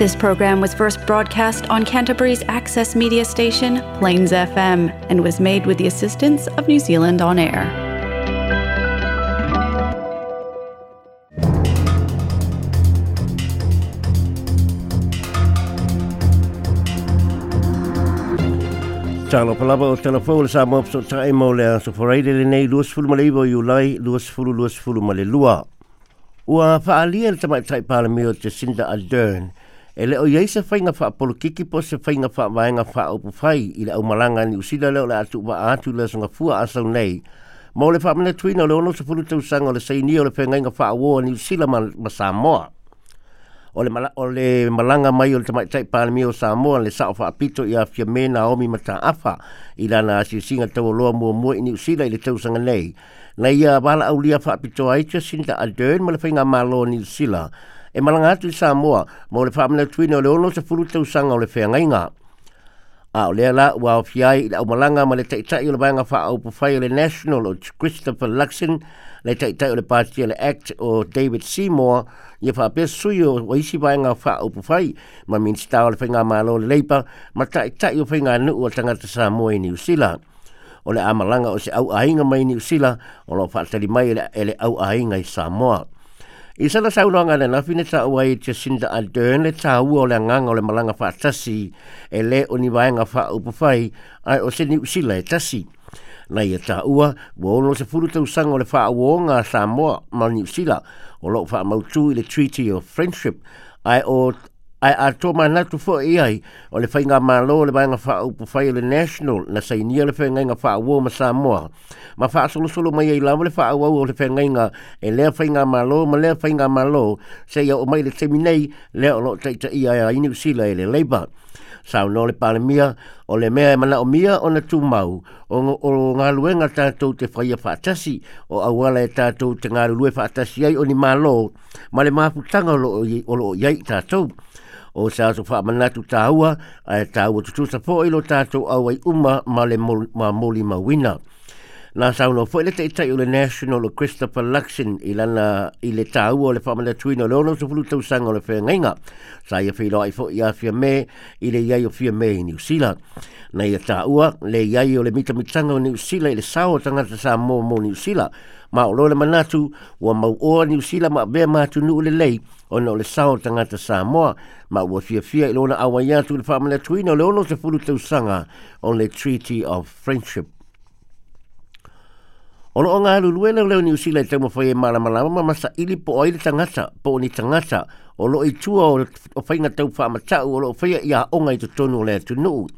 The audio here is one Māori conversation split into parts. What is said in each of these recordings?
This program was first broadcast on Canterbury's access media station, Plains FM, and was made with the assistance of New Zealand On Air. Tano palaba o tana fau le sa mopso tae mo lea so whareide le nei luas fulu maleibo i ulai luas fulu luas fulu male lua. Ua faalia le tamai tai pālamio te Cinda Ardern – E leo iei se whainga wha apolo kiki po se whainga wha maenga wha upu whai i le au malanga ni usila leo le atu wa atu le sunga fua asau nei. Mo le wha mene tuina le ono se pulu tau sanga le sei ni o le whainga inga wha awoa ni usila ma, ma Samoa. O le, o le malanga mai o le tamai tai pāne mi o Samoa le sao wha apito i a fia mena omi ma ta afa i lana asi singa tau o loa mua mua i ni usila i le tau sanga nei. Na ia wala au lia wha apito aitia sinta a dern ma le whainga malo ni usila. Na e malanga atu i Samoa, ma o le whaamana tuina o le ono sa furuta usanga o le whea ngai ngā. A o lea la, wa o fiai, la umalanga ma le taitai o le bainga wha au pufai o le National o Christopher Luxon, le taitai o le pātia le Act o David Seymour, i a whaapea sui o o isi bainga wha au pufai, ma minsta o le whainga mālo le leipa, ma taitai o whainga anu o tangata Samoa i New Zealand o le amalanga o se au ainga mai ni usila o lo fatali mai ele, ele au ainga i Samoa. I sa saunanga le nafi ne tāua i te sinda a dēn le tāua o le nganga o le malanga wha tasi e le o ni waenga wha upuwhai ai o se ni usila e tasi. Na i e tāua, wono se furu tau sanga o le wha awonga Samoa ma ni usila o loko wha mautu i le Treaty of Friendship ai o ai a to ma na tu fo ai o le fainga ma lo le vanga fa o pu fai le national na sai ni le fainga nga fa o ma sa mo ma fa solo solo mai i la le fa o o le fainga nga e le fainga ma lo ma le fainga ma lo se ia o mai le seminei le o lo tei tei ai ai ni si le le leba sa no le palmia o le mea e mana o mia o na tumau o o nga luenga tātou te whaia whaatasi o awala e tātou te ngā lue whaatasi ai o ni mālo ma le māputanga o lo o iai tātou o sa so fa mana tu tawa a ta wo tu sa po ilo ta to a wai uma male ma moli ma wina na sa no fo ile ta ile national christopher luxin ila na ile ta wo le fa mana tu ino lo no so fulu tu sang o le fe nga sa ye fi lo ai fo ya fi me ile ya yo fi me ni usila na ia tā ua le iai o le mita mitanga o New Sila i le sao tangata sa mō mō New Sila ma o le manatu ua mau oa New Sila ma bea mātu nu le lei o na o le sao tangata sa moa ma ua fia fia i lona awa iatu le whaamana tuina o le ono te fulu tau sanga on le Treaty of Friendship O loo ngā luluena leo ni usila i te mawhai e mara malama masa ili po oile tangata, po ni tangata, o lo i tua o whainga tau wha amatau, o loo whaia i a onga i te tonu o lea tunu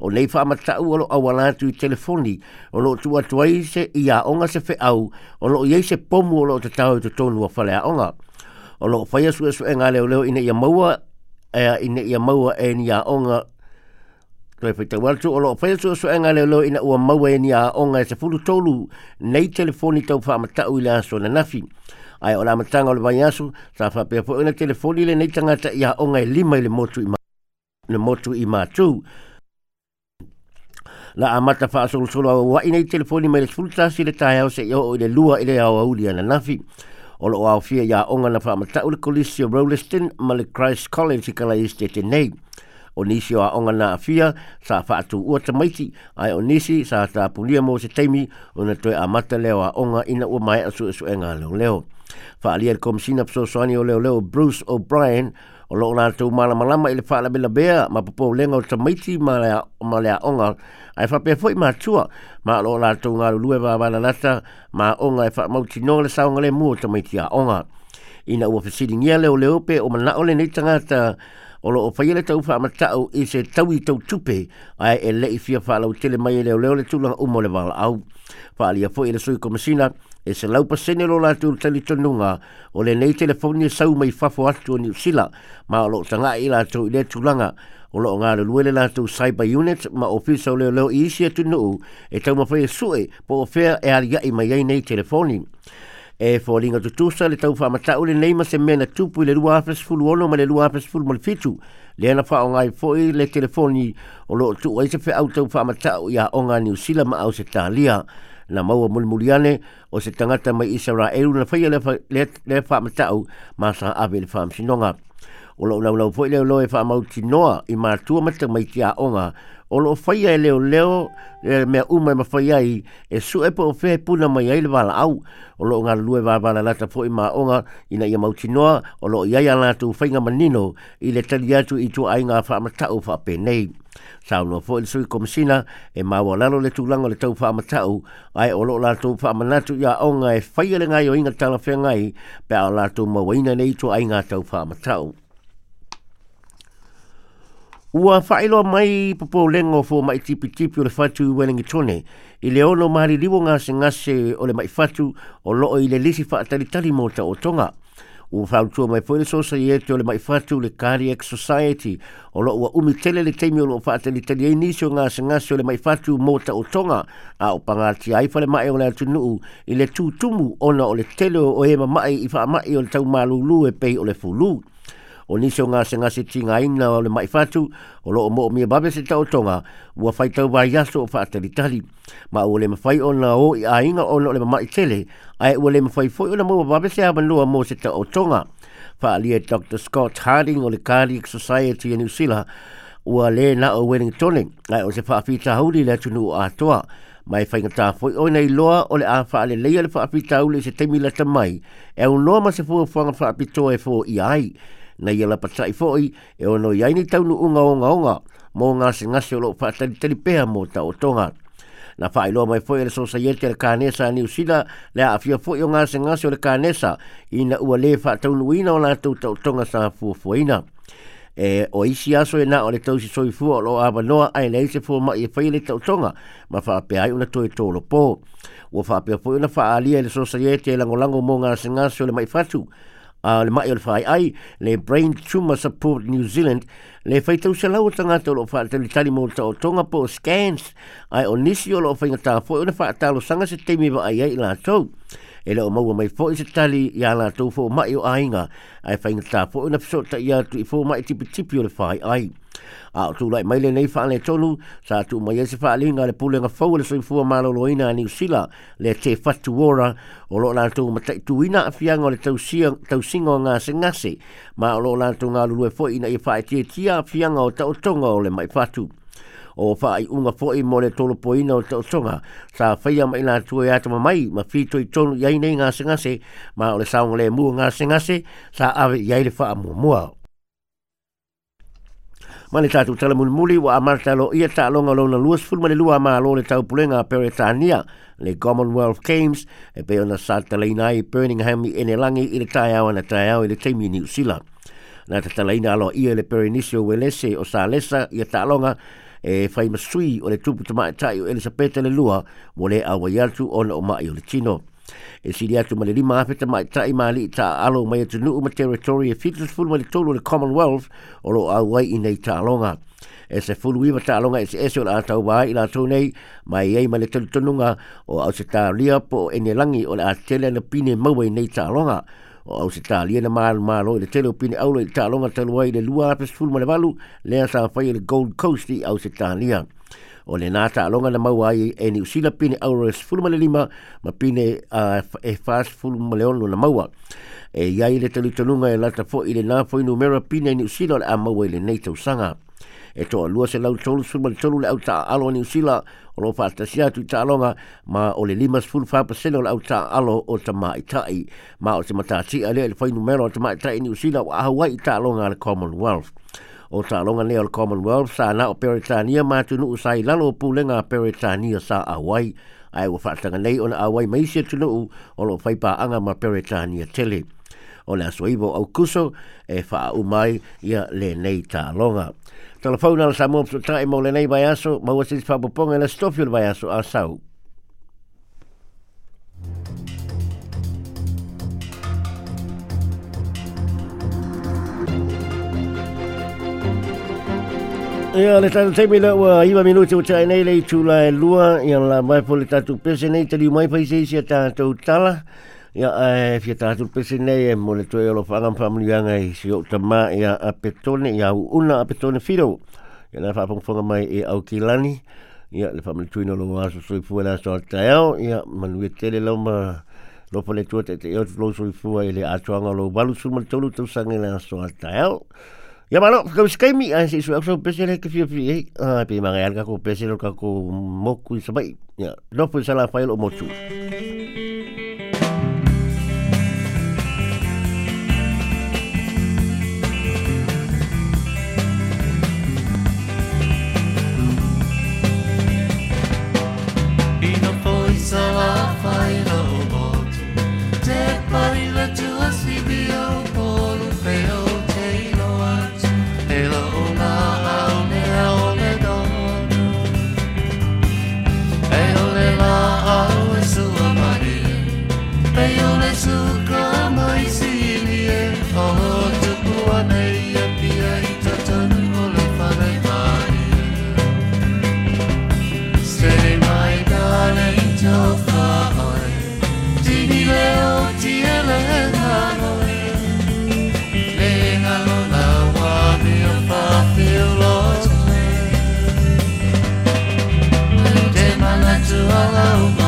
o nei wha matau alo awala atu i telefoni o lo tua tuai se i a onga se fe au o lo iei se pomu o lo te tau i te tonu a whale a onga. O lo whaia sue sue ngā leo leo ina ia maua e ina ia maua e ni a onga Koe pita watu o loo pēsu o suenga leo leo ina ua maua e ni a onga e se fulu tolu nei telefoni tau wha amatau i le aso na nafi. Ai o la matanga o le vanyasu, sa wha pia po ina telefoni le nei tangata i a onga e lima i le motu i ma le motu la a fa so so wa ina telefoni mai sul ta si le ta ya se yo le lua ile ya wa uli ana nafi o wa fi ya onga na fa mata ul kolisio rolistin mal christ college kala iste te nei o nisi onga na afia sa fa atu ua tamaiti ai onisi sa ta punia mo se teimi o na toi a mata onga ina ua mai asu asu e leo Fa alia le komisina pso soani o leo Bruce O'Brien o loo na tu mala mala ma ile fala bela bea ma popo lenga o tamaiti ma le ma le onga ai fa pe foi ma tua ma lo la tu nga lu e va va la ma onga e fa mau ti no le saunga le mu o tamaiti a onga ina u fa sidi nia le o le ope o mana o le ni tanga ta o lo o fa ile tau fa ma tau i se tau i tau tupe ai e le i fia fa la u tele mai e le o le tu lang umo le va au fa ali a foi le sui komisina e se laupa sene lo la tūr tali tonunga o le nei telefoni e sau mai fafo atu o niusila ma o lo tanga i la tū i le tūlanga o lo ngā luele la tū cyber unit ma o fisa o leo leo i isi atu e nuu e tau mawhai e sue po o fea e ari i mai ei nei telefoni e fōringa tu tūsa le tau whamata ule nei ma se mena tūpu i le rua hafes fulu ono ma le rua hafes fulu mali fitu le ana wha o ngai fōi le telefoni o lo tū o ise fe au tau whamata u ia onga ni usila ma au se tālia na maua mulimuli ane o se tangata mai Israel na whaia le wha le, le, le, le, le, sinonga o lo lo lo foi le lo e fa mau tinoa i ma tu ma te mai tia onga o lo fai ai leo leo e me u ma fai ai e su e po fe puna mai ai le vala au o lo nga lue va vala lata po i ma onga ina ia mau tinoa o lo ia ia lata u fai nga manino i le tali atu i tu ai nga fa ma tau fa pe nei sa lo fo il sui komsina e ma wala lo le tulanga le tau fa ma tau ai o lo la tu fa ma natu ia onga e le ai o inga tala fe ngai pe ala tu ma waina nei tu ai nga tau fa ma tau Ua whaelo mai popo lengo fo mai tipi tipi o le whatu i welingi tone. I le ono mahali liwo ngase ngase o le mai whatu o loo i le lisi whaatari tali mo ta o tonga. Ua whaotua mai poele sosa i e o le mai whatu le Cardiac Society o loo ua umitele le teimi o loo whaatari tali e nisi o ngase ngase o le mai whatu mota o tonga a o pangati aifale mai o le atunuu i le tūtumu ona o le tele o ema mai i wha mai o le tau malulu e pei o le fulu o niso ngā se ngā se tinga ina o le mai fatu o lo o mo o mia babe se tau tonga ua fai tau vai yaso o whaatari ma ua le mawhai o nga o i a inga o le mai tele ai ua le mawhai fo o na mo o babe se abanua mo se tau tonga whaalia Dr. Scott Harding o le Cardiac Society in e New Sila, ua le na o Wellington ai o se whaafita hauri le tunu o atoa mai fai ngata foi o nei loa o le afa le leia le fa apita ule se temi la mai, e un loa ma se fua fuanga fa apito e fo i ai na ia lapa tai fo'i e ono i aini taunu unga o nga onga mō ngā se ngase o loo whātari tari mō ta o tonga. Na whae loa mai fo'i le sosa yete le kānesa a niusila le a afia fo'i o ngā se ngase o le kānesa i na ua le whātaunu ina o lātou ta o tonga sa fua fuaina. E, o isi aso e na o le tausi soi fua o lo awa noa ai le isi fua mai e whai le tau tonga ma wha apea ai una toi tōlo pō. Ua wha apea fua una wha alia le sosa iete e lango lango mō ngā se ngase o le mai fatu a le mai le fai ai le brain tumor support new zealand le fai tau selau o tanga te lo fa te tali mo ta tonga po scans ai onisio lo fai ngata fo e fa ta lo sanga se te mi ba ai ai la tau e le o mai fo i se tali i ala tau fo mai o ainga ai fai ngata fo e na fso ta ya atu fo mai tipi tipi o le fai ai a tu lai mai le nei fa le tolu sa tu mai e se fa le nga le pule fou le so fu ma lo loina ni usila le te fa tu ora o lo lan tu ma tu ina afia nga le tau si tau nga se nga se ma o lo la tu nga lu le fo ina i fa te tia afia nga o tau tonga o le mai fa tu o fa ai unga fo i mo le tolu poina o tau tonga sa fa ia mai na tu ia e atama mai ma fi tu i tonu yai nei nga se nga se ma o le sa le mu nga se nga se sa ave yai le fa mo mo ma le tatou talamulimuli ua amatalo ia taaloga lona luasful ma le lua amālo le taupulega a peretania le commonwealth games e pei ona satalaina ai birningham i enelagi i le tai taeao ana taeao i le taimi i niusila na tatalaina aloa ia le perenisio welese o salesa ia longa e fai masui o le tupu tamaʻitaʻi o elisapeta le lua mo lē auai atu ona o maʻi o le tino e siri atu ma le lima apeta ma ta i maali ta alo mai atu nuu ma teritori e fitus fulu ma le tolu le Commonwealth o lo au wai i nei ta alonga. E se fulu iwa ta alonga e se ese o la atau waa i la atau nei mai e ma le talutununga o au se ta lia po e ne langi o le atele na pine maua i nei ta alonga. O au se ta lia na maalu maalo i le tele o pine aulo i ta alonga talu wai le lua apes fulu ma le valu lea sa fai e le Gold Coast i au se ta lia o le nā ta alonga na maua ai e ni usila pine aurores fulumale lima ma pine e fast fulumale onu na maua. E iai le talu tanunga e lata fo i le nā inu mera pine ni usila le a maua i le nei sanga. E toa lua se lau tolu sulumale tolu le au ta alo ni usila o lo fata si atu ta alonga ma o le lima sfulu fapa sene o le au ta alo o ta maitai ma o te matati ale le fo mera o ta maitai ni usila wa ahawai ta alonga le Commonwealth o sa longa nei al Commonwealth sa na o Peritania ma tunu u sai lalo o pulenga Peritania sa awai. Ai wa whaatanga nei ona awai se tunu u o lo whaipa anga ma Peritania tele. O le aswaivo au kuso e wha umai ia le nei ta longa. Telefona la sa mopso tae mo le nei vai aso, ma wasis e le stofiul vai aso a sau. Ia le tatu teimi la ua iwa minuti o tae nei lei tūla e lua Ia la mai po le tatu pese nei tali mai pa isi isi a tātou tala Ia e fia tātou pese nei e mo le toi o lo whangam whamuniuanga i si o tama Ia a petone, ia u una a petone whiro Ia nai whapongfonga mai e au ki lani Ia le whamunitui no lo aso sui fua la sa tae au Ia manuia tele lau ma Lopo le tua te te eotu lo sui fua i le atuanga lo balu sumal tolu tausangi la sa tae au Ya malu kau sekali mi ah sih suap suap pesen ke fi fi eh? Ah tapi mangai kan aku pesen aku moku sebaik. Ya, dah salah file omosu. Thank Oh.